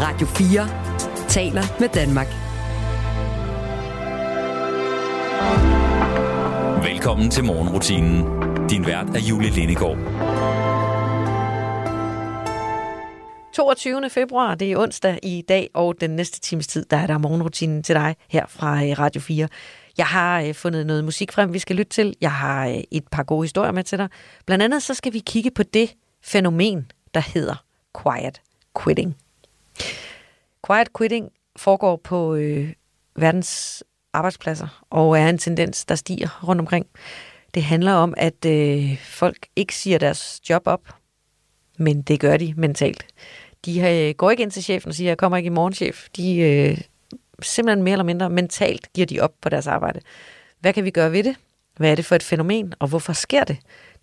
Radio 4 taler med Danmark. Velkommen til morgenrutinen. Din vært er Julie Lindegård. 22. februar, det er onsdag i dag, og den næste times tid, der er der morgenrutinen til dig her fra øh, Radio 4. Jeg har øh, fundet noget musik frem, vi skal lytte til. Jeg har øh, et par gode historier med til dig. Blandt andet så skal vi kigge på det fænomen, der hedder quiet quitting. Quiet quitting foregår på øh, verdens arbejdspladser, og er en tendens, der stiger rundt omkring. Det handler om, at øh, folk ikke siger deres job op, men det gør de mentalt. De øh, går ikke ind til chefen og siger, jeg kommer ikke i morgen, chef. De øh, simpelthen mere eller mindre mentalt giver de op på deres arbejde. Hvad kan vi gøre ved det? Hvad er det for et fænomen, og hvorfor sker det?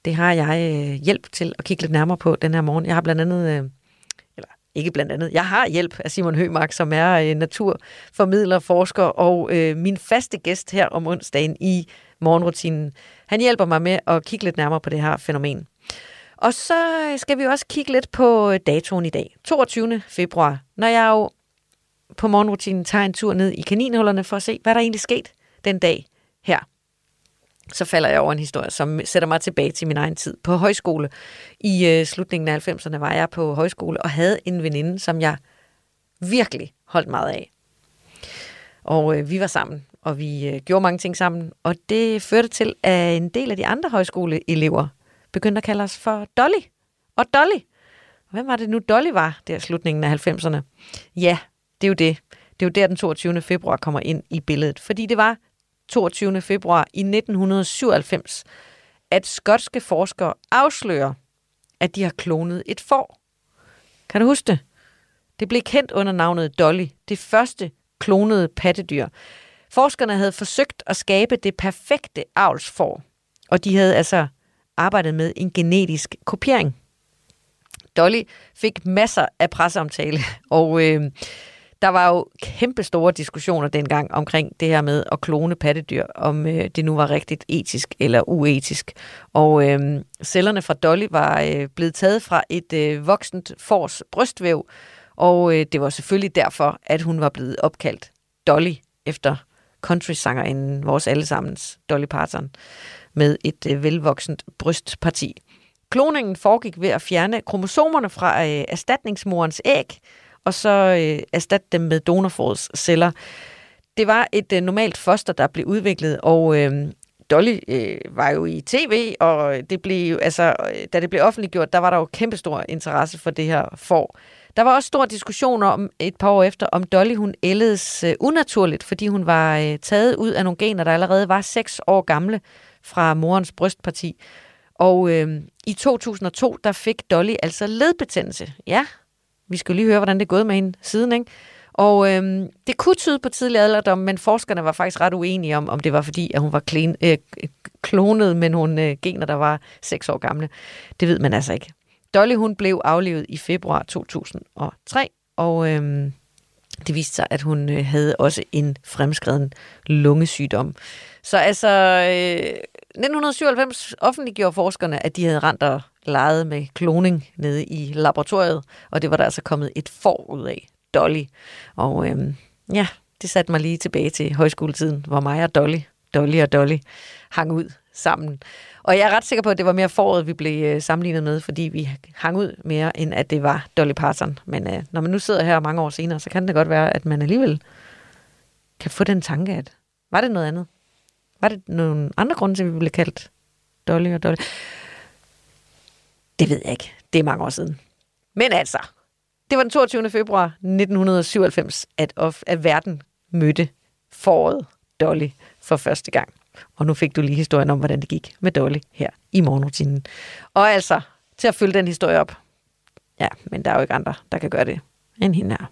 Det har jeg øh, hjælp til at kigge lidt nærmere på den her morgen. Jeg har blandt andet, øh, ikke blandt andet, jeg har hjælp af Simon Hømark, som er øh, naturformidler, forsker og øh, min faste gæst her om onsdagen i morgenrutinen. Han hjælper mig med at kigge lidt nærmere på det her fænomen. Og så øh, skal vi også kigge lidt på øh, datoen i dag, 22. februar, når jeg jo på morgenrutinen tager en tur ned i kaninhullerne for at se, hvad der egentlig skete den dag her. Så falder jeg over en historie, som sætter mig tilbage til min egen tid på højskole. I øh, slutningen af 90'erne var jeg på højskole og havde en veninde, som jeg virkelig holdt meget af. Og øh, vi var sammen, og vi øh, gjorde mange ting sammen, og det førte til, at en del af de andre højskoleelever begyndte at kalde os for Dolly. Og Dolly. Hvem var det nu, Dolly var der i slutningen af 90'erne? Ja, det er jo det. Det er jo der, den 22. februar kommer ind i billedet. Fordi det var 22. februar i 1997, at skotske forskere afslører, at de har klonet et får. Kan du huske det? Det blev kendt under navnet Dolly, det første klonede pattedyr. Forskerne havde forsøgt at skabe det perfekte avlsfor, og de havde altså arbejdet med en genetisk kopiering. Dolly fik masser af presseomtale, og øh, der var jo kæmpe store diskussioner dengang omkring det her med at klone pattedyr, om øh, det nu var rigtigt etisk eller uetisk. Og øh, cellerne fra Dolly var øh, blevet taget fra et øh, voksent fors brystvæv, og øh, det var selvfølgelig derfor, at hun var blevet opkaldt Dolly efter country-sangerinden, vores allesammens Dolly Parton, med et øh, velvoksent brystparti. Kloningen foregik ved at fjerne kromosomerne fra øh, erstatningsmorens æg, og så øh, erstatte dem med donorforets celler. Det var et øh, normalt foster, der blev udviklet, og øh, Dolly øh, var jo i tv, og det blev, altså, da det blev offentliggjort, der var der jo kæmpestor interesse for det her for. Der var også stor diskussion om et par år efter, om Dolly hun ældedes øh, unaturligt, fordi hun var øh, taget ud af nogle gener, der allerede var 6 år gamle fra morens brystparti. Og øh, i 2002, der fik Dolly altså ledbetændelse. Ja, vi skal lige høre, hvordan det er gået med hende siden, ikke? Og øhm, det kunne tyde på tidlig alderdom, men forskerne var faktisk ret uenige om, om det var fordi, at hun var klen, øh, klonet med nogle øh, gener, der var 6 år gamle. Det ved man altså ikke. Dolly hun blev aflevet i februar 2003, og øhm, det viste sig, at hun øh, havde også en fremskreden lungesygdom. Så altså, øh, 1997 offentliggjorde forskerne, at de havde rent og leget med kloning nede i laboratoriet, og det var der altså kommet et for ud af, Dolly. Og øhm, ja, det satte mig lige tilbage til højskoletiden, hvor mig og Dolly, Dolly og Dolly hang ud sammen. Og jeg er ret sikker på, at det var mere foråret, vi blev øh, sammenlignet med, fordi vi hang ud mere, end at det var Dolly Parton. Men øh, når man nu sidder her mange år senere, så kan det godt være, at man alligevel kan få den tanke, at var det noget andet? Var det nogle andre grunde til, at vi blev kaldt Dolly og Dolly? Det ved jeg ikke. Det er mange år siden. Men altså, det var den 22. februar 1997, at, of, at verden mødte foråret Dolly for første gang. Og nu fik du lige historien om, hvordan det gik med Dolly her i morgenrutinen. Og altså, til at følge den historie op. Ja, men der er jo ikke andre, der kan gøre det end hende her.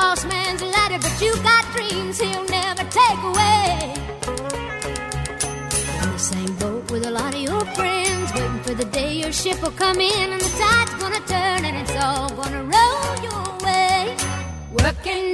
boss man's ladder, but you got dreams he'll never take away. In the same boat with a lot of your friends, waiting for the day your ship will come in and the tide's gonna turn and it's all gonna roll your way. Working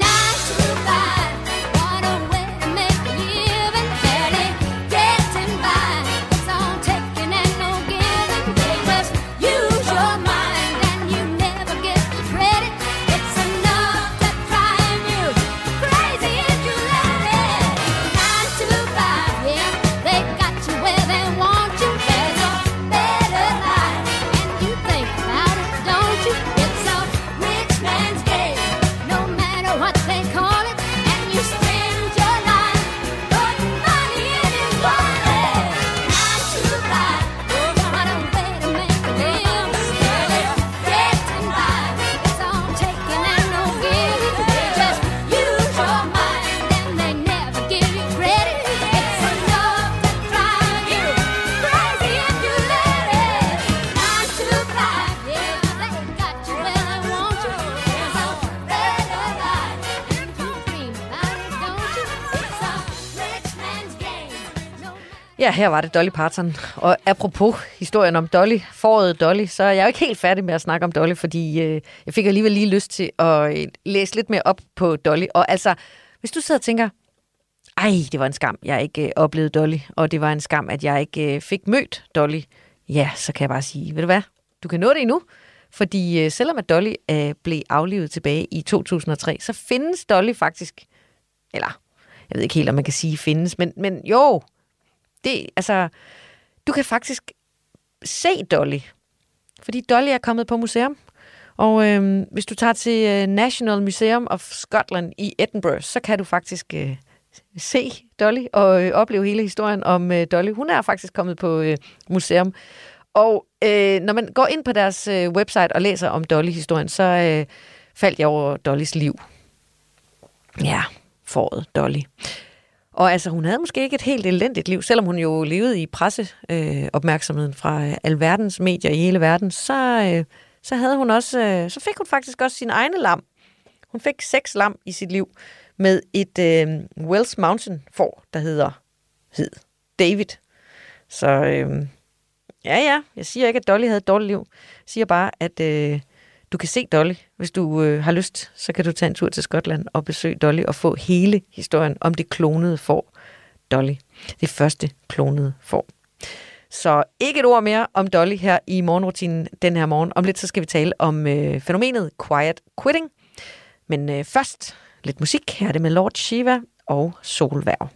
Ja, her var det Dolly Parton. Og apropos historien om Dolly, foråret Dolly, så er jeg jo ikke helt færdig med at snakke om Dolly, fordi øh, jeg fik alligevel lige lyst til at øh, læse lidt mere op på Dolly. Og altså, hvis du sidder og tænker, ej, det var en skam, jeg ikke øh, oplevede Dolly, og det var en skam, at jeg ikke øh, fik mødt Dolly, ja, så kan jeg bare sige, ved du hvad, du kan nå det endnu. Fordi øh, selvom at Dolly øh, blev aflivet tilbage i 2003, så findes Dolly faktisk, eller jeg ved ikke helt, om man kan sige findes, men, men jo, det, altså, du kan faktisk se Dolly. Fordi Dolly er kommet på museum. Og øhm, hvis du tager til øh, National Museum of Scotland i Edinburgh, så kan du faktisk øh, se Dolly og øh, opleve hele historien om øh, Dolly. Hun er faktisk kommet på øh, museum. Og øh, når man går ind på deres øh, website og læser om Dolly-historien, så øh, faldt jeg over Dollys liv. Ja, foråret Dolly. Og altså, hun havde måske ikke et helt elendigt liv, selvom hun jo levede i presseopmærksomheden øh, opmærksomheden fra øh, alverdens medier i hele verden, så, øh, så havde hun også, øh, så fik hun faktisk også sin egne lam. Hun fik seks lam i sit liv med et øh, Wells Mountain får, der hedder hed David. Så øh, ja, ja, jeg siger ikke, at Dolly havde et dårligt liv. Jeg siger bare, at øh, du kan se Dolly. Hvis du øh, har lyst, så kan du tage en tur til Skotland og besøge Dolly og få hele historien om det klonede får Dolly. Det første klonede får. Så ikke et ord mere om Dolly her i morgenrutinen den her morgen. Om lidt så skal vi tale om øh, fænomenet quiet quitting. Men øh, først lidt musik. Her er det med Lord Shiva og Solværv.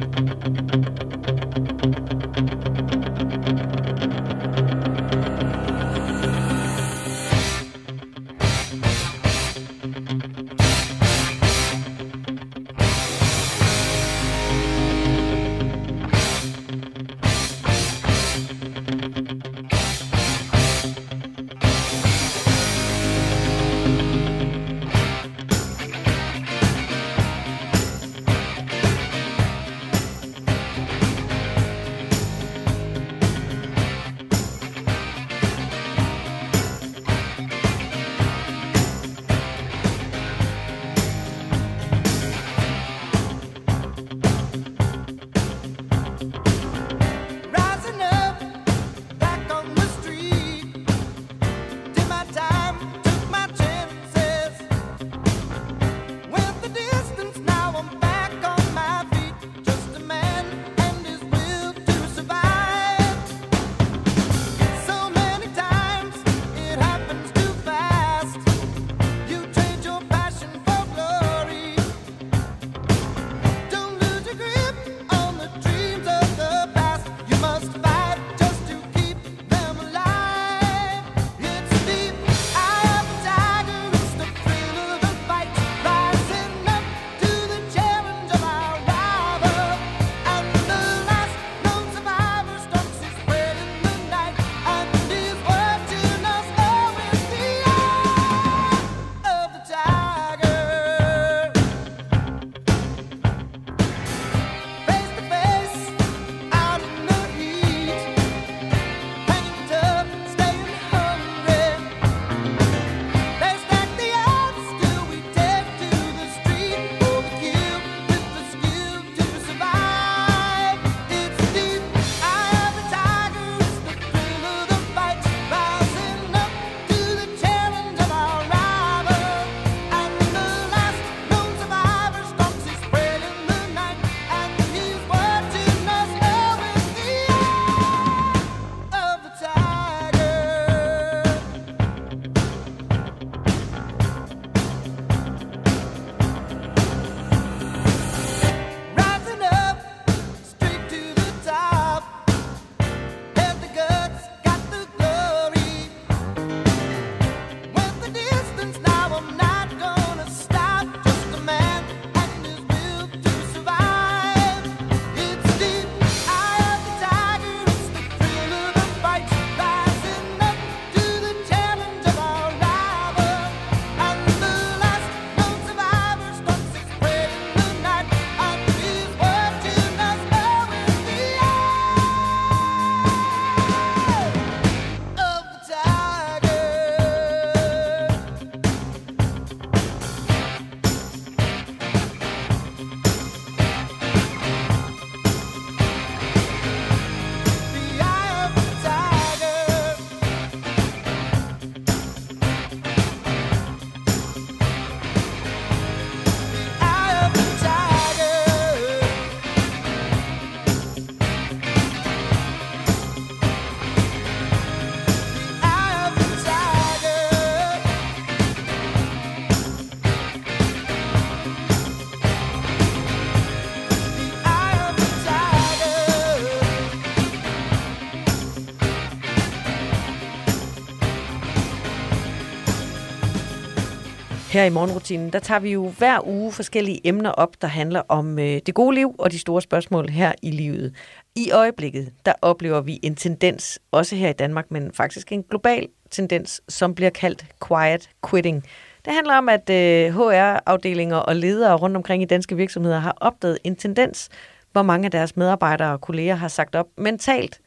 Her i morgenrutinen, der tager vi jo hver uge forskellige emner op, der handler om øh, det gode liv og de store spørgsmål her i livet. I øjeblikket, der oplever vi en tendens, også her i Danmark, men faktisk en global tendens, som bliver kaldt quiet quitting. Det handler om, at øh, HR-afdelinger og ledere rundt omkring i danske virksomheder har opdaget en tendens, hvor mange af deres medarbejdere og kolleger har sagt op mentalt,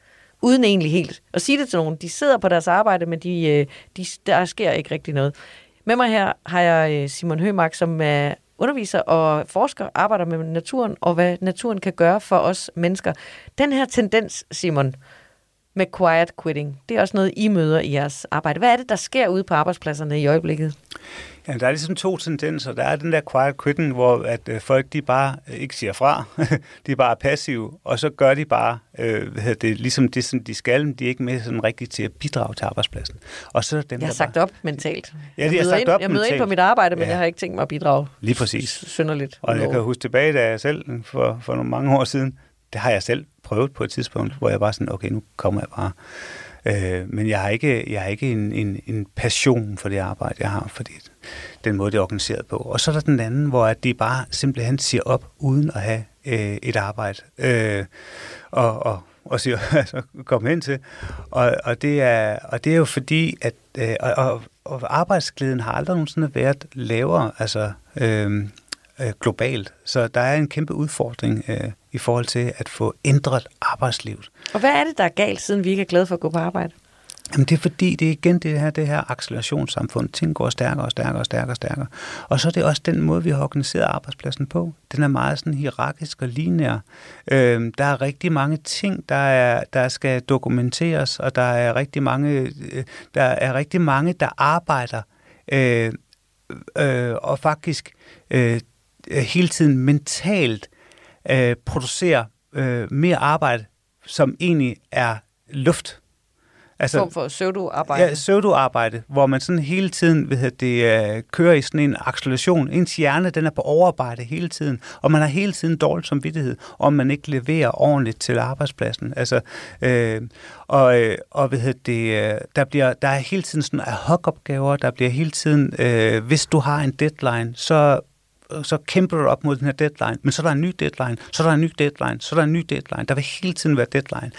uden egentlig helt at sige det til nogen. De sidder på deres arbejde, men de, øh, de, der sker ikke rigtig noget. Med mig her har jeg øh, Simon Hømark, som er underviser og forsker, arbejder med naturen, og hvad naturen kan gøre for os mennesker. Den her tendens, Simon, med quiet quitting, det er også noget, I møder i jeres arbejde. Hvad er det, der sker ude på arbejdspladserne i øjeblikket? Ja, der er ligesom to tendenser. Der er den der quiet quitting, hvor at øh, folk de bare øh, ikke siger fra. de er bare passive, og så gør de bare øh, det, ligesom det, som de skal, men de er ikke med sådan rigtigt til at bidrage til arbejdspladsen. Og så er der dem, Jeg har der sagt bare, op mentalt. Ja, jeg de har møder sagt ind, op Jeg møder ind på mit arbejde, men Ja. jeg har ikke tænkt mig at bidrage Lige præcis. synderligt. Og jeg kan huske tilbage, da jeg selv for, for nogle mange år siden, det har jeg selv prøvet på et tidspunkt, hvor jeg var sådan, okay, nu kommer jeg bare. Øh, men jeg har ikke, jeg har ikke en, en, en passion for det arbejde, jeg har, fordi den måde, det er organiseret på. Og så er der den anden, hvor at de bare simpelthen siger op, uden at have øh, et arbejde. Øh, og, og, og siger, altså, kom hen til. Og, og, det er, og det er jo fordi, at øh, og, og arbejdsglæden har aldrig nogensinde været lavere, altså øh, øh, globalt. Så der er en kæmpe udfordring øh, i forhold til at få ændret arbejdslivet. Og hvad er det, der er galt, siden vi ikke er glade for at gå på arbejde? Jamen det er fordi, det er igen det her, det her accelerationssamfund. Ting går stærkere og stærkere og stærkere og stærkere. Og så er det også den måde, vi har organiseret arbejdspladsen på. Den er meget sådan hierarkisk og lineær. Øhm, der er rigtig mange ting, der, er, der skal dokumenteres, og der er rigtig mange, øh, der, er rigtig mange, der arbejder øh, øh, og faktisk øh, øh, hele tiden mentalt øh, producerer øh, mere arbejde, som egentlig er luft. Altså, form for pseudo-arbejde. Ja, pseudoarbejde, hvor man sådan hele tiden ved det, øh, kører i sådan en acceleration. Ens hjerne den er på overarbejde hele tiden, og man har hele tiden dårlig samvittighed, om man ikke leverer ordentligt til arbejdspladsen. Altså, øh, og, øh, og ved det, øh, der, bliver, der er hele tiden sådan ad hoc-opgaver, der bliver hele tiden, øh, hvis du har en deadline, så Øh, så kæmper du op mod den her deadline, men så er der en ny deadline, så er der en ny deadline, så er der en ny deadline. Der vil hele tiden være deadline.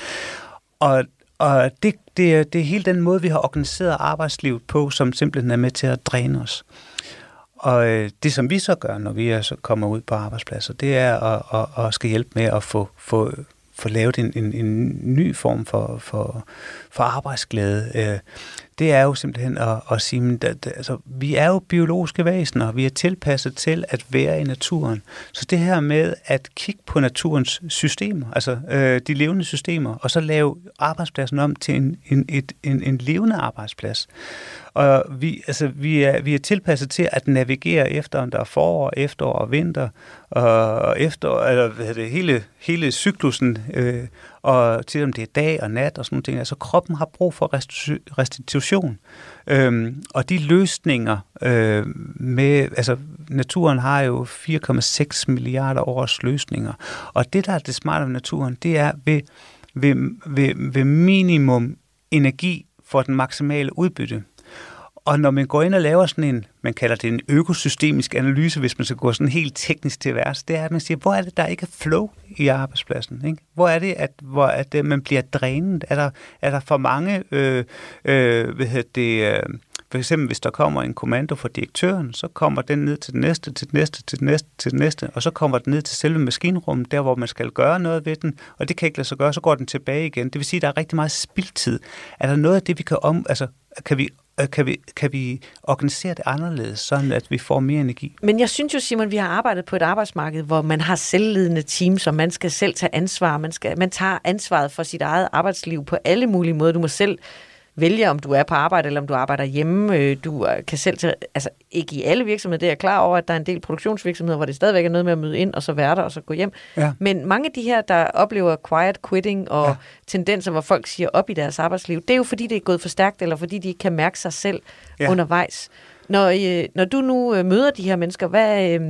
Og, og det, det, det er hele den måde, vi har organiseret arbejdslivet på, som simpelthen er med til at dræne os. Og øh, det, som vi så gør, når vi altså så kommer ud på arbejdspladser, det er at, at, at skal hjælpe med at få, få, få lavet en, en, en ny form for, for, for arbejdsglæde. Øh, det er jo simpelthen at, at sige, at altså, vi er jo biologiske væsener, vi er tilpasset til at være i naturen. Så det her med at kigge på naturens systemer, altså øh, de levende systemer, og så lave arbejdspladsen om til en, en, et, en, en levende arbejdsplads. Og vi, altså, vi, er, vi er tilpasset til at navigere efter, om der er forår, efterår og vinter, og efter, eller hvad det, hele, hele cyklusen, øh, og til om det er dag og nat og sådan nogle ting. Altså kroppen har brug for restitution. Øhm, og de løsninger øh, med, altså naturen har jo 4,6 milliarder års løsninger. Og det, der er det smarte ved naturen, det er ved, ved, ved, ved minimum energi for den maksimale udbytte. Og når man går ind og laver sådan en, man kalder det en økosystemisk analyse, hvis man skal gå sådan helt teknisk til værs, det er, at man siger, hvor er det, der ikke er flow i arbejdspladsen? Ikke? Hvor er det, at, hvor, at det, man bliver drænet? Er der, er der for mange, øh, øh, hvad hedder det, øh, for eksempel hvis der kommer en kommando fra direktøren, så kommer den ned til den næste, til den næste, til den næste, til den næste, og så kommer den ned til selve maskinrummet, der hvor man skal gøre noget ved den, og det kan ikke lade sig gøre, så går den tilbage igen. Det vil sige, at der er rigtig meget spildtid. Er der noget af det, vi kan om, altså kan vi Øh, kan vi, kan vi organisere det anderledes, sådan at vi får mere energi? Men jeg synes jo, Simon, vi har arbejdet på et arbejdsmarked, hvor man har selvledende teams, og man skal selv tage ansvar. Man, skal, man tager ansvaret for sit eget arbejdsliv på alle mulige måder. Du må selv vælge, om du er på arbejde, eller om du arbejder hjemme. Øh, Du øh, kan selv, til, altså ikke i alle virksomheder, det er jeg klar over, at der er en del produktionsvirksomheder, hvor det stadigvæk er noget med at møde ind, og så være der, og så gå hjem. Ja. Men mange af de her, der oplever quiet quitting og Ja. tendenser, hvor folk siger op i deres arbejdsliv, det er jo fordi, det er gået for stærkt, eller fordi de ikke kan mærke sig selv Ja. ja. undervejs. Når, øh, når du nu øh, møder de her mennesker, hvad, øh,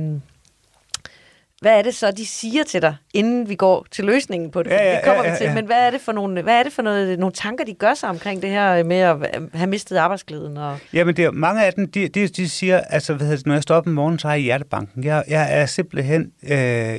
hvad er det så, de siger til dig, inden vi går til løsningen på det? Ja, ja, det kommer ja, vi ja, til. ja. Men hvad er det for nogle, hvad er det for noget, nogle tanker, de gør sig omkring det her med at have mistet arbejdsglæden? Og... Jamen, det er, mange af dem, de, de, de siger, altså, hvad hedder det, når jeg står op om morgenen, så har jeg hjertebanken. Jeg, jeg er simpelthen, øh,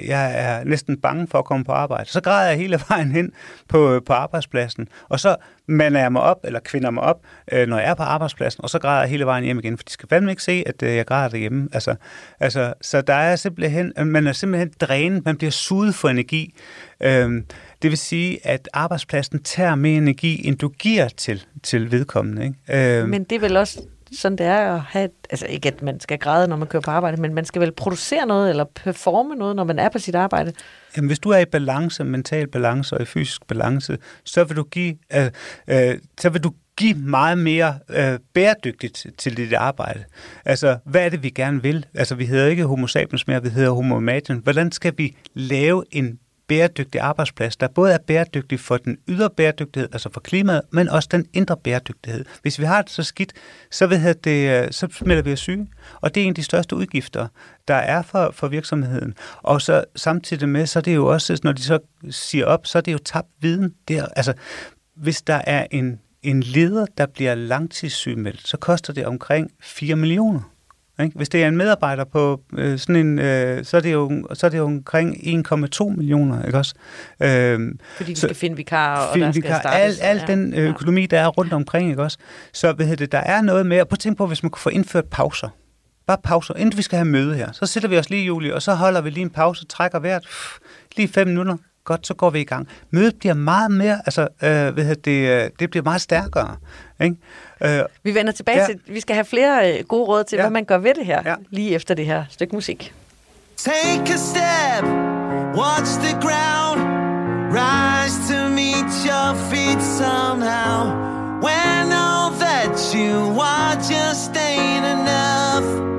jeg er næsten bange for at komme på arbejde. Så græder jeg hele vejen hen på, på arbejdspladsen, og så mander jeg mig op, eller kvinder mig op, øh, når jeg er på arbejdspladsen, og så græder jeg hele vejen hjem igen, for de skal fandme ikke se, at øh, jeg græder derhjemme. Altså, altså, så der er simpelthen, øh, man er simpelthen drænet, man bliver suget for energi. Øh, det vil sige, at arbejdspladsen tager mere energi, end du giver til, til vedkommende. Ikke? Øh, Men det er vel også sådan det er at have... Et, altså ikke, at man skal græde, når man kører på arbejde, men man skal vel producere noget, eller performe noget, når man er på sit arbejde. Jamen, hvis du er i balance, mental balance og i fysisk balance, så vil du give, øh, øh, så vil du give meget mere øh, bæredygtigt til dit arbejde. Altså, hvad er det, vi gerne vil? Altså, vi hedder ikke homo sapiens mere, vi hedder homo magen. Hvordan skal vi lave en bæredygtig arbejdsplads, der både er bæredygtig for den ydre bæredygtighed, altså for klimaet, men også den indre bæredygtighed. Hvis vi har det så skidt, så, ved jeg, det, øh, så smelter vi os syge, og det er en af de største udgifter, der er for, for virksomheden. Og så samtidig med, så er det jo også, når de så siger op, så er det jo tabt viden. Det er, altså, hvis der er en, en leder, der bliver langtidssygemeldt, så koster det omkring 4 millioner. Ikke? Hvis det er en medarbejder på øh, sådan en, øh, så, er det jo, så er det jo omkring 1,2 millioner, ikke også? Øh, Fordi vi Så- skal finde vikarer, og Film, der skal vikar, startes. al, al den øh, økonomi, der er rundt omkring, ikke også? Så hedder det, der er noget med, prøv at tænke på, hvis man kunne få indført pauser. Bare pauser, inden vi skal have møde her. Så sætter vi os lige, Julie, og så holder vi lige en pause, trækker vejret, pff, lige fem minutter. Godt, så går vi i gang. Mødet bliver meget mere, altså, øh, hvad hedder det, øh, det bliver meget stærkere. Ikke? Øh, Vi vender tilbage Ja. til, vi skal have flere øh, gode råd til, Ja. hvad man gør ved det her, Ja. lige efter det her stykke musik. Take a step, watch the ground, rise to meet your feet somehow. When all that you are just ain't enough.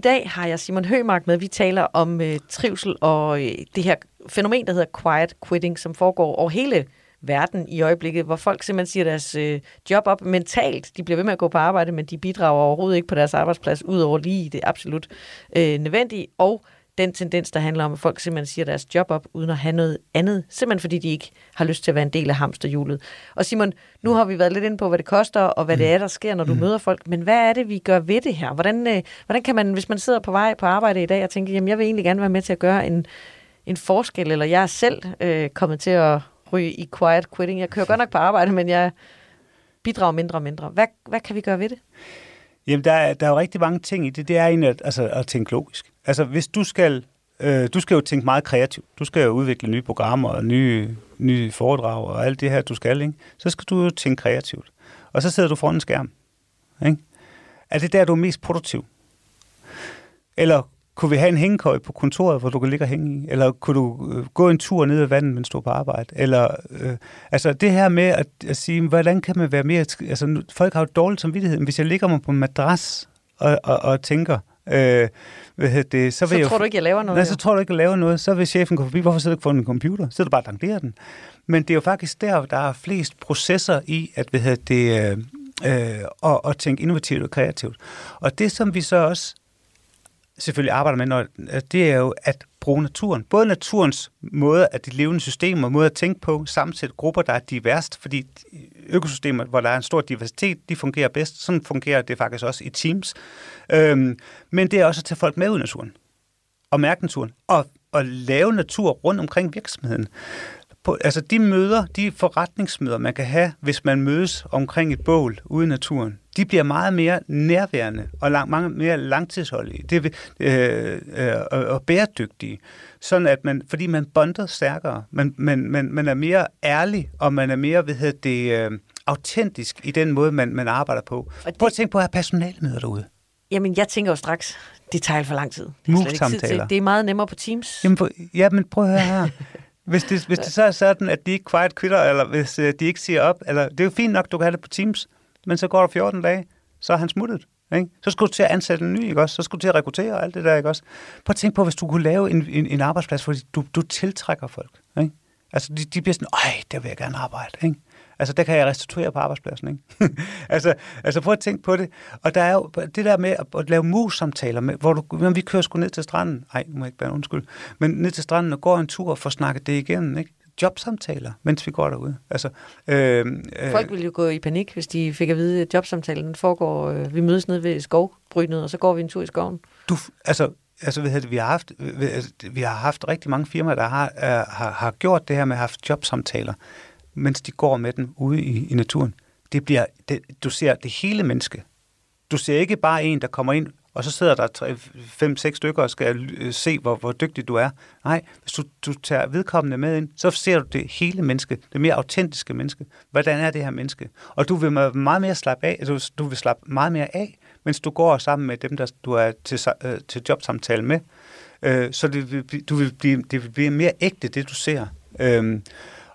I dag har jeg Simon Hømark med. Vi taler om øh, trivsel og øh, det her fænomen, der hedder quiet quitting, som foregår over hele verden i øjeblikket, hvor folk simpelthen siger deres øh, job op mentalt. De bliver ved med at gå på arbejde, men de bidrager overhovedet ikke på deres arbejdsplads, udover lige det absolut øh, nødvendige. Og den tendens, der handler om, at folk simpelthen siger deres job op, uden at have noget andet, simpelthen fordi de ikke har lyst til at være en del af hamsterhjulet. Og Simon, nu har vi været lidt inde på, hvad det koster, og hvad det er, der sker, når du møder folk, men hvad er det, vi gør ved det her? Hvordan, øh, hvordan kan man, hvis man sidder på vej på arbejde i dag, og tænker, jamen jeg vil egentlig gerne være med til at gøre en, en forskel, eller jeg er selv øh, kommet til at ryge i quiet quitting. Jeg kører godt nok på arbejde, men jeg bidrager mindre og mindre. Hvad, hvad kan vi gøre ved det? Jamen, der er, der er jo rigtig mange ting i det. Det er egentlig at, altså, at tænke logisk. Altså, hvis du skal... Øh, du skal jo tænke meget kreativt. Du skal jo udvikle nye programmer og nye, nye foredrag og alt det her, du skal, ikke? Så skal du jo tænke kreativt. Og så sidder du foran en skærm. Ikke? Er det der, du er mest produktiv? Eller kunne vi have en hængekøj på kontoret, hvor du kan ligge og hænge i? Eller kunne du øh, gå en tur ned ad vandet, mens du er på arbejde? Eller, øh, altså det her med at, at sige, hvordan kan man være mere... Altså, folk har jo dårlig samvittighed, men hvis jeg ligger mig på en madras og, og, og tænker, øh, hvad det, så vil Så jeg tror du ikke, jeg laver noget? Nej, så tror du ikke, at lave noget. Så vil chefen gå forbi. Hvorfor sidder du ikke foran en computer? Så sidder du bare og den. Men det er jo faktisk der, der er flest processer i, at hvad det, øh, øh, at, at tænke innovativt og kreativt. Og det, som vi så også selvfølgelig arbejder med, når, det er jo at bruge naturen. Både naturens måde at de levende systemer, måde at tænke på, sammensætte grupper, der er diverst, fordi økosystemer, hvor der er en stor diversitet, de fungerer bedst. Sådan fungerer det faktisk også i teams. Øhm, men det er også at tage folk med ud i naturen og mærke naturen, og, og lave natur rundt omkring virksomheden. På, altså de møder, de forretningsmøder, man kan have, hvis man mødes omkring et bål ude i naturen, de bliver meget mere nærværende og lang, mange mere langtidsholdige det, øh, øh, og, og bæredygtige. Sådan at man, fordi man bonder stærkere, man, man, man, man er mere ærlig, og man er mere hvad hedder det, øh, autentisk i den måde, man, man arbejder på. det- Prøv at tænke på at have personalemøder derude. Jamen, jeg tænker jo straks, det tager for lang tid. Det, er tid til. Det er meget nemmere på Teams. Jamen, for, ja, men prøv at høre her. Hvis det, hvis det så er sådan, at de ikke quiet quitter, eller hvis øh, de ikke siger op, eller det er jo fint nok, du kan have det på Teams, men så går der 14 dage, så er han smuttet. Ikke? Så skulle du til at ansætte en ny, ikke også? Så skulle du til at rekruttere og alt det der, ikke også? Prøv at tænke på, hvis du kunne lave en, en, en arbejdsplads, hvor du, du tiltrækker folk, ikke? Altså, de, de bliver sådan, ej, der vil jeg gerne arbejde, ikke? Altså, der kan jeg restituere på arbejdspladsen, ikke? altså, altså, prøv at tænke på det. Og der er jo det der med at, at lave mus-samtaler, med, hvor du, når vi kører sgu ned til stranden, nej, nu må jeg ikke bære undskyld, men ned til stranden og går en tur og får snakket det igennem, ikke? Jobsamtaler, mens vi går derude. Altså, øh, øh, Folk ville jo gå i panik, hvis de fik at vide, at jobsamtalen foregår, øh, vi mødes nede ved skovbrynet, og så går vi en tur i skoven. du, altså, altså hedder det, vi har haft, vi- har haft rigtig mange firmaer, der har, uh, har, har gjort det her med at have haft jobsamtaler, mens de går med den ude i, i naturen. Det bliver, det, du ser det hele menneske. Du ser ikke bare en, der kommer ind, og så sidder der tre, fem, seks stykker og skal øh, se, hvor, hvor dygtig du er. Nej, hvis du, du tager vedkommende med ind, så ser du det hele menneske, det mere autentiske menneske. Hvordan er det her menneske? Og du vil meget mere slappe af, du, du vil slappe meget mere af, mens du går sammen med dem, der du er til, øh, til jobsamtale med. Øh, så det vil, du vil blive, det vil blive mere ægte, det du ser. Øh,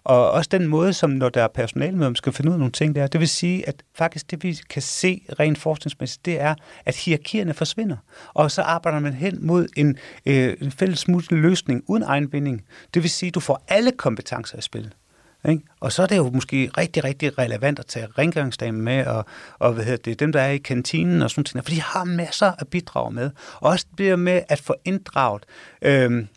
og også den måde, som når der er personale med, man skal finde ud af nogle ting der. Det vil sige, at faktisk det, vi kan se rent forskningsmæssigt, det er, at hierarkierne forsvinder. Og så arbejder man hen mod en, øh, en fælles løsning uden egenvinding. Det vil sige, at du får alle kompetencer i spil. Ikke? Og så er det jo måske rigtig, rigtig relevant at tage rengøringsdamen med, og, og hvad hedder det, dem, der er i kantinen og sådan noget, for de har masser at bidrage med. Og også det med at få inddraget. Øhm,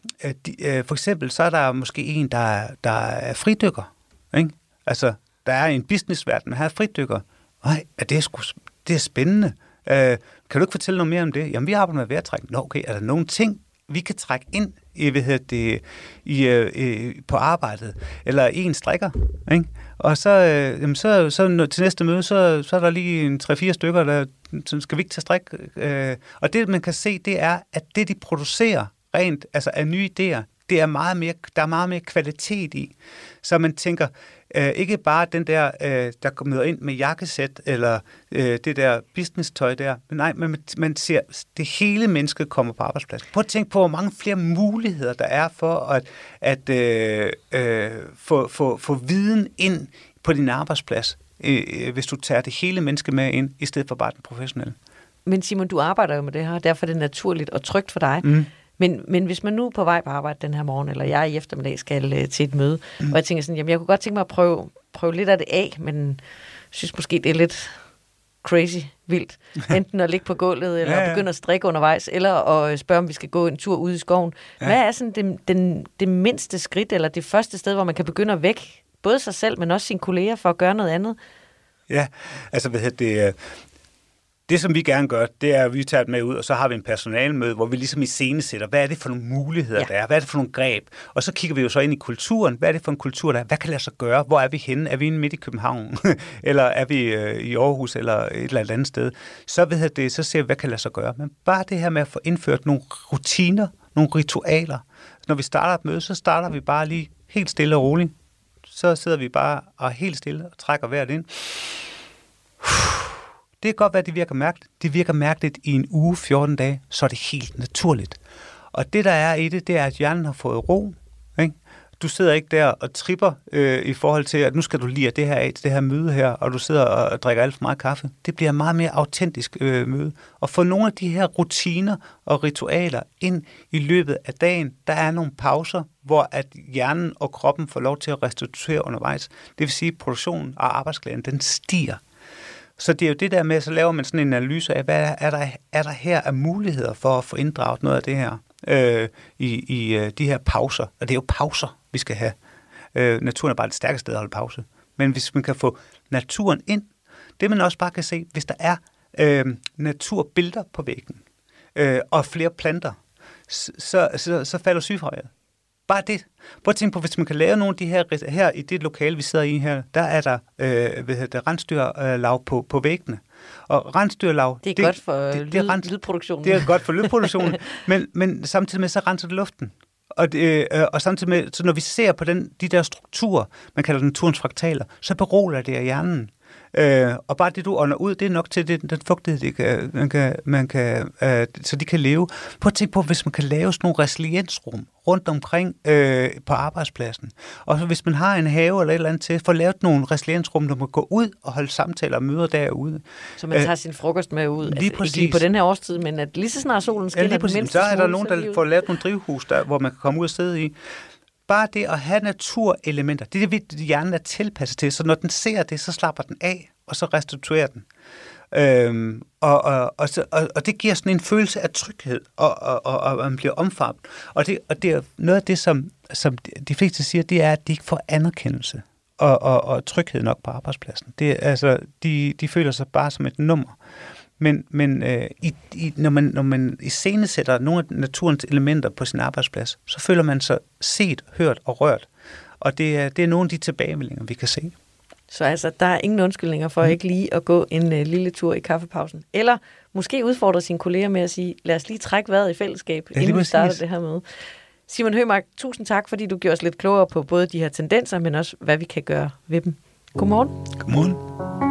de, øh, for eksempel, så er der måske en, der, der er fridykker. Ikke? Altså, der er en businessverden, man har fridykker. Nej, er det, er sgu, det er spændende. Øh, kan du ikke fortælle noget mere om det? Jamen, vi arbejder med vejrtrækning. Nå, okay, er der nogle ting, vi kan trække ind hvad hedder det, i, øh, på arbejdet, eller en strikker, ikke? Og så, øh, jamen så, så til næste møde, så, så er der lige en 3-4 stykker, der så skal vi ikke tage strik. Øh, og det, man kan se, det er, at det, de producerer rent, altså af nye idéer, det er meget mere, der er meget mere kvalitet i. Så man tænker, øh, ikke bare den der, øh, der møder ind med jakkesæt, eller øh, det der business-tøj der, men nej, man, man ser, det hele menneske kommer på arbejdspladsen. Prøv at tænke på, hvor mange flere muligheder der er for at, at øh, øh, få, få, få viden ind på din arbejdsplads, øh, øh, hvis du tager det hele menneske med ind, i stedet for bare den professionelle. Men Simon, du arbejder jo med det her, og derfor er det naturligt og trygt for dig. Mm. Men, men hvis man nu er på vej på arbejde den her morgen, eller jeg i eftermiddag skal øh, til et møde, mm. og jeg tænker sådan, jamen jeg kunne godt tænke mig at prøve, prøve lidt af det af, men synes måske, det er lidt crazy vildt. Enten at ligge på gulvet, eller Ja, ja, begynde at strikke undervejs, eller at øh, spørge, om vi skal gå en tur ude i skoven. Ja. Hvad er sådan det, den, det mindste skridt, eller det første sted, hvor man kan begynde at vække både sig selv, men også sine kolleger for at gøre noget andet? Ja, altså hvad hedder det, øh, det som vi gerne gør, det er, at vi tager det med ud, og så har vi en personalmøde, hvor vi ligesom iscenesætter, hvad er det for nogle muligheder, ja. Der er, hvad er det for nogle greb, og så kigger vi jo så ind i kulturen, hvad er det for en kultur, der er, hvad kan lade sig gøre, hvor er vi henne, er vi inde midt i København, eller er vi øh, i Aarhus, eller et eller andet sted, så, ved det, så ser vi, hvad kan lade sig gøre, men bare det her med at få indført nogle rutiner, nogle ritualer, når vi starter et møde, så starter vi bare lige helt stille og roligt, så sidder vi bare og helt stille og trækker vejret ind, det kan godt være, at det virker mærkeligt. Det virker mærkeligt i en uge, 14 dage, så er det helt naturligt. Og det, der er i det, det er, at hjernen har fået ro. Ikke? Du sidder ikke der og tripper øh, i forhold til, at nu skal du lige det her af til det her møde her, og du sidder og, og drikker alt for meget kaffe. Det bliver meget mere autentisk øh, møde. Og få nogle af de her rutiner og ritualer ind i løbet af dagen, der er nogle pauser, hvor at hjernen og kroppen får lov til at restituere undervejs. Det vil sige, at produktionen og arbejdsglæden, den stiger. Så det er jo det der med, så laver man sådan en analyse af, hvad er, der, er der her af muligheder for at få inddraget noget af det her øh, i, i øh, de her pauser. Og det er jo pauser, vi skal have. Øh, naturen er bare det stærkeste sted at holde pause. Men hvis man kan få naturen ind, det man også bare kan se, hvis der er øh, naturbilleder på væggen, øh, og flere planter, så, så, så, så falder sygefraværet. Bare det. Prøv at tænke på, hvis man kan lave nogle af de her, her i det lokale, vi sidder i her, der er der øh, hvad hedder det, rensdyrlav på, på væggene. Og rensdyrlav... Det er godt for øh, lyd, lydproduktionen. Det er godt for lydproduktionen, men, men samtidig med, så renser det luften. Og, det, øh, og samtidig med, så når vi ser på den, de der strukturer, man kalder naturens fraktaler, så beroliger det af hjernen. Øh, og bare det, du ånder ud, det er nok til det, den fugtighed, det kan, man kan, man kan, øh, så de kan leve. Prøv at tænke på, hvis man kan lave sådan nogle resiliensrum rundt omkring øh, på arbejdspladsen. Og så hvis man har en have eller et eller andet til, få lavet nogle resiliensrum, der må gå ud og holde samtaler og møder derude. Så man Øh, tager sin frokost med ud. lige altså, ikke præcis. lige på den her årstid, men at lige så snart solen Ja, skinner lige den præcis. Så er der nogen, er der får lavet nogle drivhus, der, hvor man kan komme ud og sidde i. Bare det at have naturelementer, det er det, hjernen er tilpasset til. Så når den ser det, så slapper den af, og så restituerer den. Øhm, og, og, og, så, og, og det giver sådan en følelse af tryghed, og, og, og, og man bliver omfavnet. Og det, og det er noget af det, som, som de fleste siger, det er, at de ikke får anerkendelse og, og, og tryghed nok på arbejdspladsen. Det, er, altså, de, de føler sig bare som et nummer. Men, men øh, i, i, når, man, når man iscenesætter nogle af naturens elementer på sin arbejdsplads, så føler man sig set, hørt og rørt. Og det er, det er nogle af de tilbagemeldinger, vi kan se. Så altså, der er ingen undskyldninger for mm. ikke lige at gå en øh, lille tur i kaffepausen. Eller måske udfordre sine kolleger med at sige, lad os lige trække vejret i fællesskab, Ja, inden vi starter det her med. Simon Hømark, tusind tak, fordi du gjorde os lidt klogere på både de her tendenser, men også, hvad vi kan gøre ved dem. Godmorgen. Godmorgen.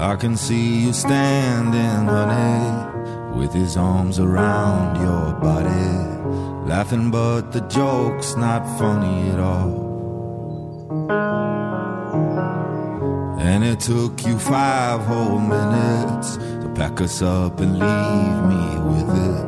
I can see you standing, honey, with his arms around your body, laughing, but the joke's not funny at all. And it took you five whole minutes to pack us up and leave me with it,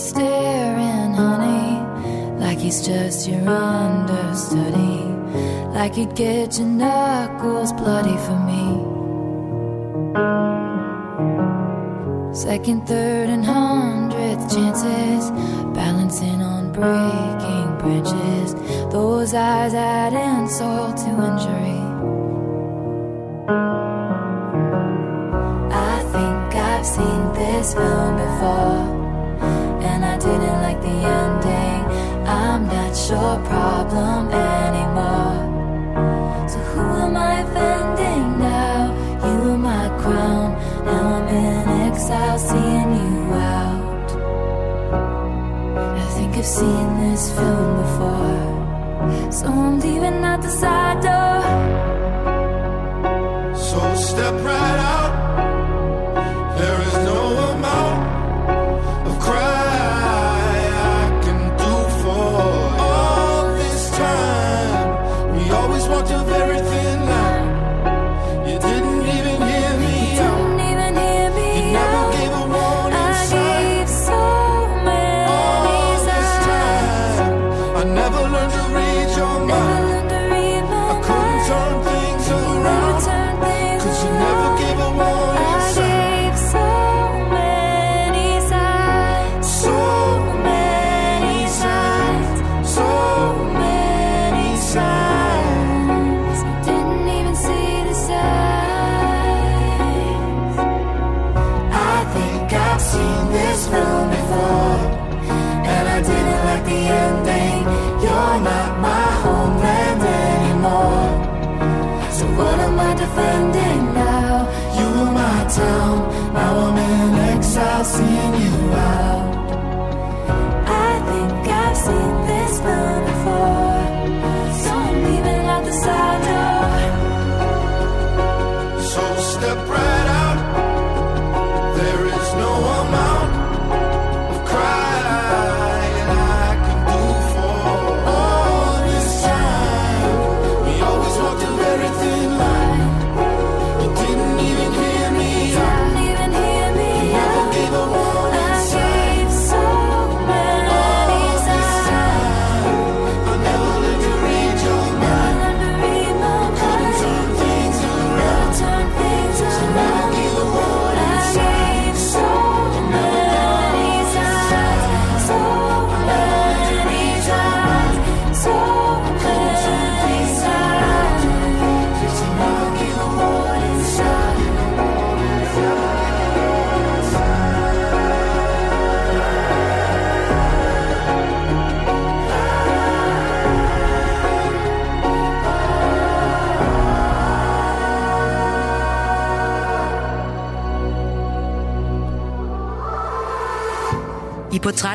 staring, honey, like he's just your understudy. Like you'd get your knuckles bloody for me. Second, third, and hundredth chances, balancing on breaking branches. Those eyes add insult to injury. I think I've seen this film before. your problem.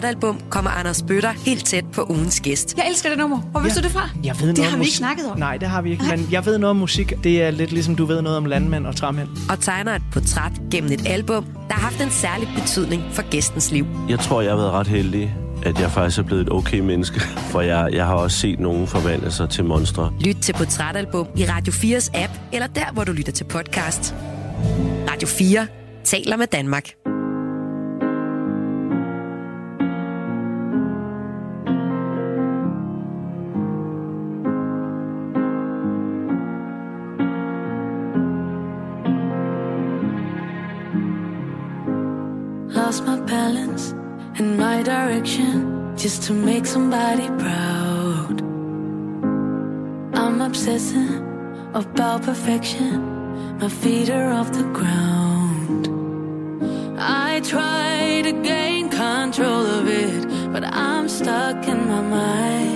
koncertalbum kommer Anders Bøtter helt tæt på ugens gæst. Jeg elsker det nummer. Hvor vidste ja. du det fra? Jeg ved noget det har vi ikke snakket om. Nej, det har vi ikke. Nej. Men jeg ved noget om musik. Det er lidt ligesom du ved noget om landmænd og træmænd. Og tegner et portræt gennem et album, der har haft en særlig betydning for gæstens liv. Jeg tror, jeg har været ret heldig at jeg faktisk er blevet et okay menneske, for jeg, jeg har også set nogen forvandle sig til monstre. Lyt til Portrætalbum i Radio 4's app, eller der, hvor du lytter til podcast. Radio 4 taler med Danmark. just to make somebody proud. I'm obsessing about perfection, my feet are off the ground. I try to gain control of it, but I'm stuck in my mind.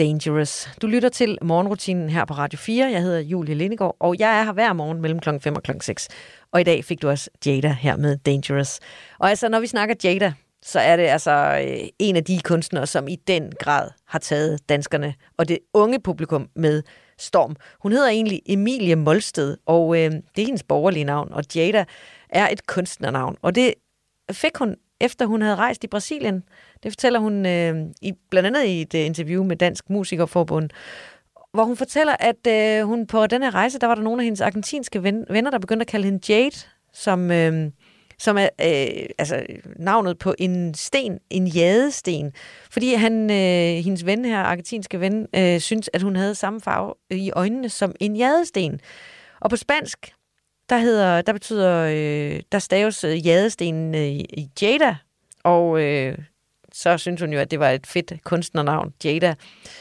Dangerous. Du lytter til morgenrutinen her på Radio 4. Jeg hedder Julie Lindegård, og jeg er her hver morgen mellem klokken 5 og klokken 6. Og i dag fik du også Jada her med Dangerous. Og altså, når vi snakker Jada, så er det altså øh, en af de kunstnere, som i den grad har taget danskerne og det unge publikum med storm. Hun hedder egentlig Emilie Molsted, og øh, det er hendes borgerlige navn, og Jada er et kunstnernavn. Og det fik hun, efter hun havde rejst i Brasilien. Det fortæller hun øh, i, blandt andet i et øh, interview med Dansk Musikerforbund, hvor hun fortæller, at øh, hun på den her rejse, der var der nogle af hendes argentinske ven, venner, der begyndte at kalde hende Jade, som, øh, som er øh, altså, navnet på en sten, en jadesten. Fordi han, øh, hendes ven her, argentinske ven, øh, synes, at hun havde samme farve i øjnene som en jadesten. Og på spansk, der, hedder, der betyder, øh, der staves øh, jadestenen øh, i Jada, og øh, så synes hun jo, at det var et fedt kunstnernavn, Jada.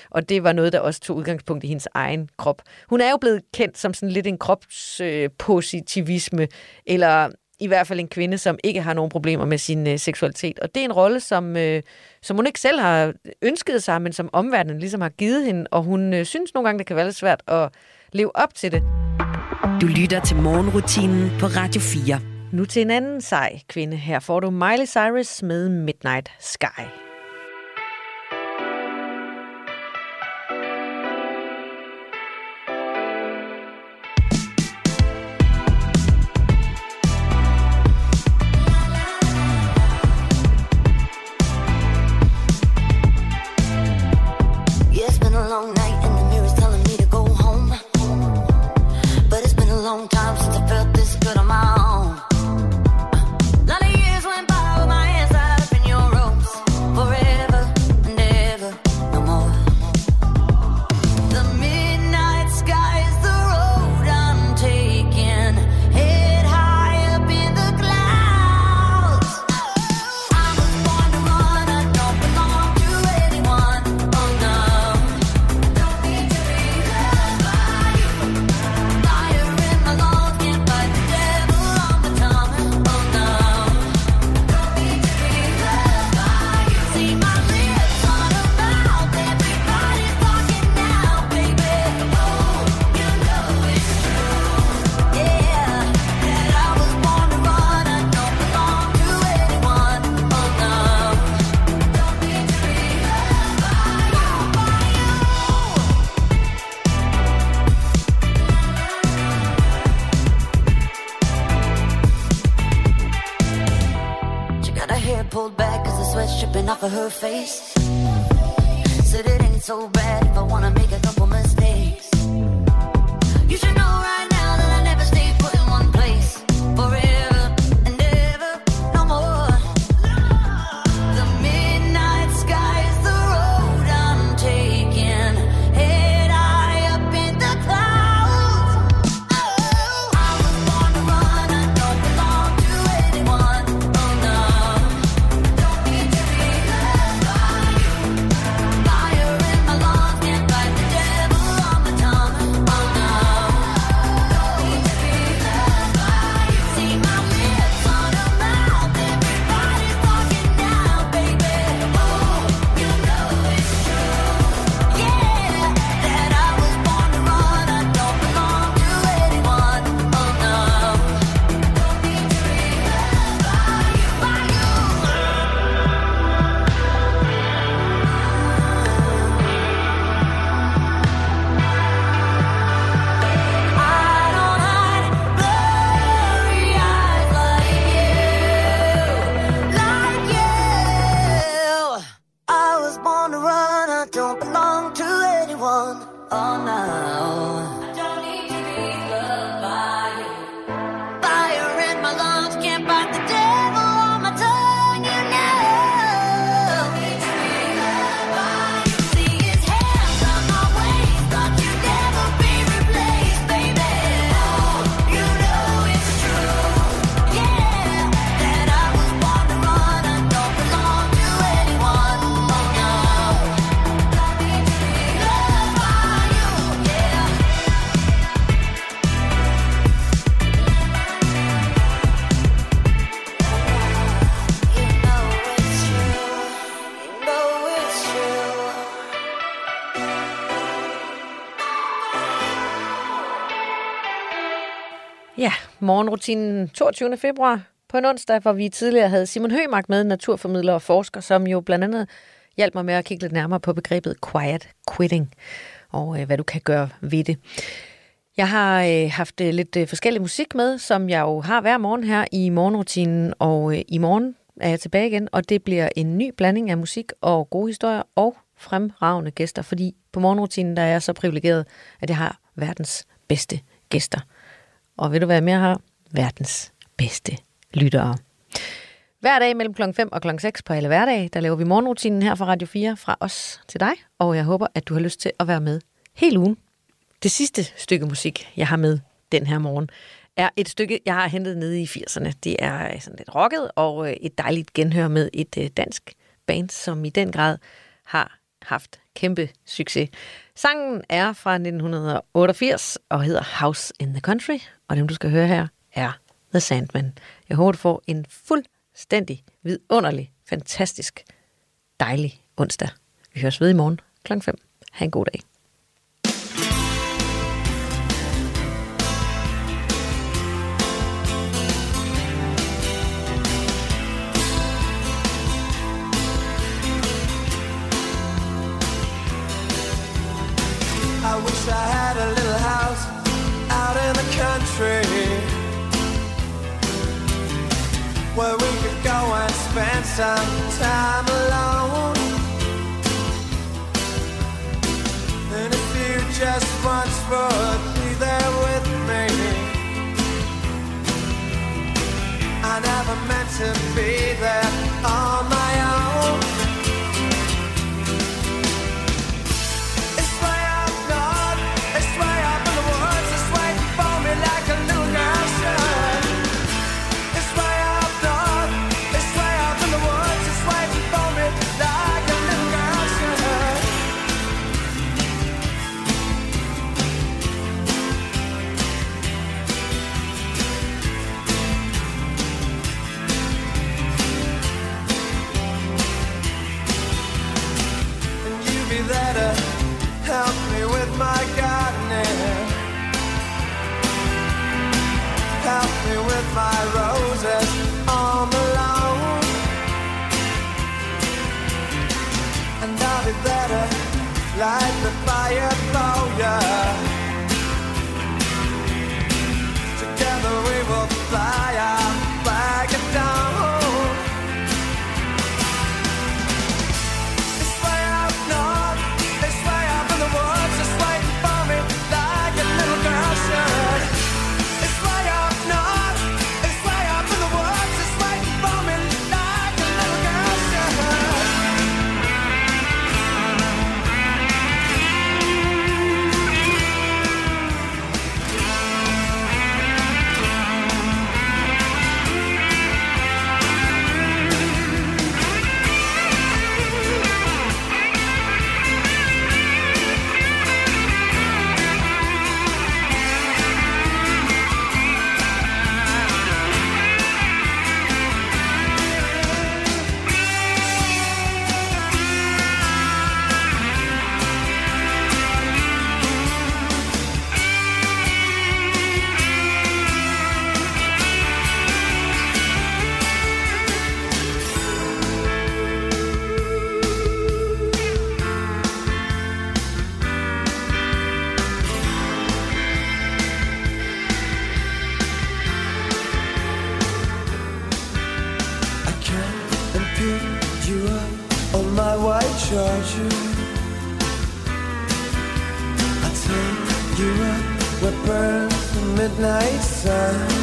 Og det var noget, der også tog udgangspunkt i hendes egen krop. Hun er jo blevet kendt som sådan lidt en kropspositivisme, øh, eller i hvert fald en kvinde, som ikke har nogen problemer med sin øh, seksualitet. Og det er en rolle, som, øh, som hun ikke selv har ønsket sig, men som omverdenen ligesom har givet hende. Og hun øh, synes nogle gange, det kan være lidt svært at leve op til det. Du lytter til morgenrutinen på Radio 4. Nu til en anden sej kvinde. Her får du Miley Cyrus med Midnight Sky. Morgenrutinen 22. februar på en onsdag, hvor vi tidligere havde Simon Høgmark med, naturformidler og forsker, som jo blandt andet hjalp mig med at kigge lidt nærmere på begrebet quiet quitting, og øh, hvad du kan gøre ved det. Jeg har øh, haft øh, lidt øh, forskellig musik med, som jeg jo har hver morgen her i morgenrutinen, og øh, i morgen er jeg tilbage igen, og det bliver en ny blanding af musik og gode historier og fremragende gæster, fordi på morgenrutinen der er jeg så privilegeret, at jeg har verdens bedste gæster. Og ved du hvad jeg mere har? Verdens bedste lyttere. Hver dag mellem kl. 5 og kl. 6 på alle hverdage, der laver vi morgenrutinen her fra Radio 4 fra os til dig, og jeg håber, at du har lyst til at være med hele ugen. Det sidste stykke musik, jeg har med den her morgen, er et stykke, jeg har hentet nede i 80'erne. Det er øh, sådan lidt rocket og øh, et dejligt genhør med et øh, dansk band, som i den grad har haft kæmpe succes. Sangen er fra 1988 og hedder House in the Country, og dem du skal høre her er The Sandman. Jeg håber, du får en fuldstændig vidunderlig, fantastisk, dejlig onsdag. Vi høres ved i morgen kl. 5. Ha' en god dag. 세상. Charger. I take you up where burns the midnight sun.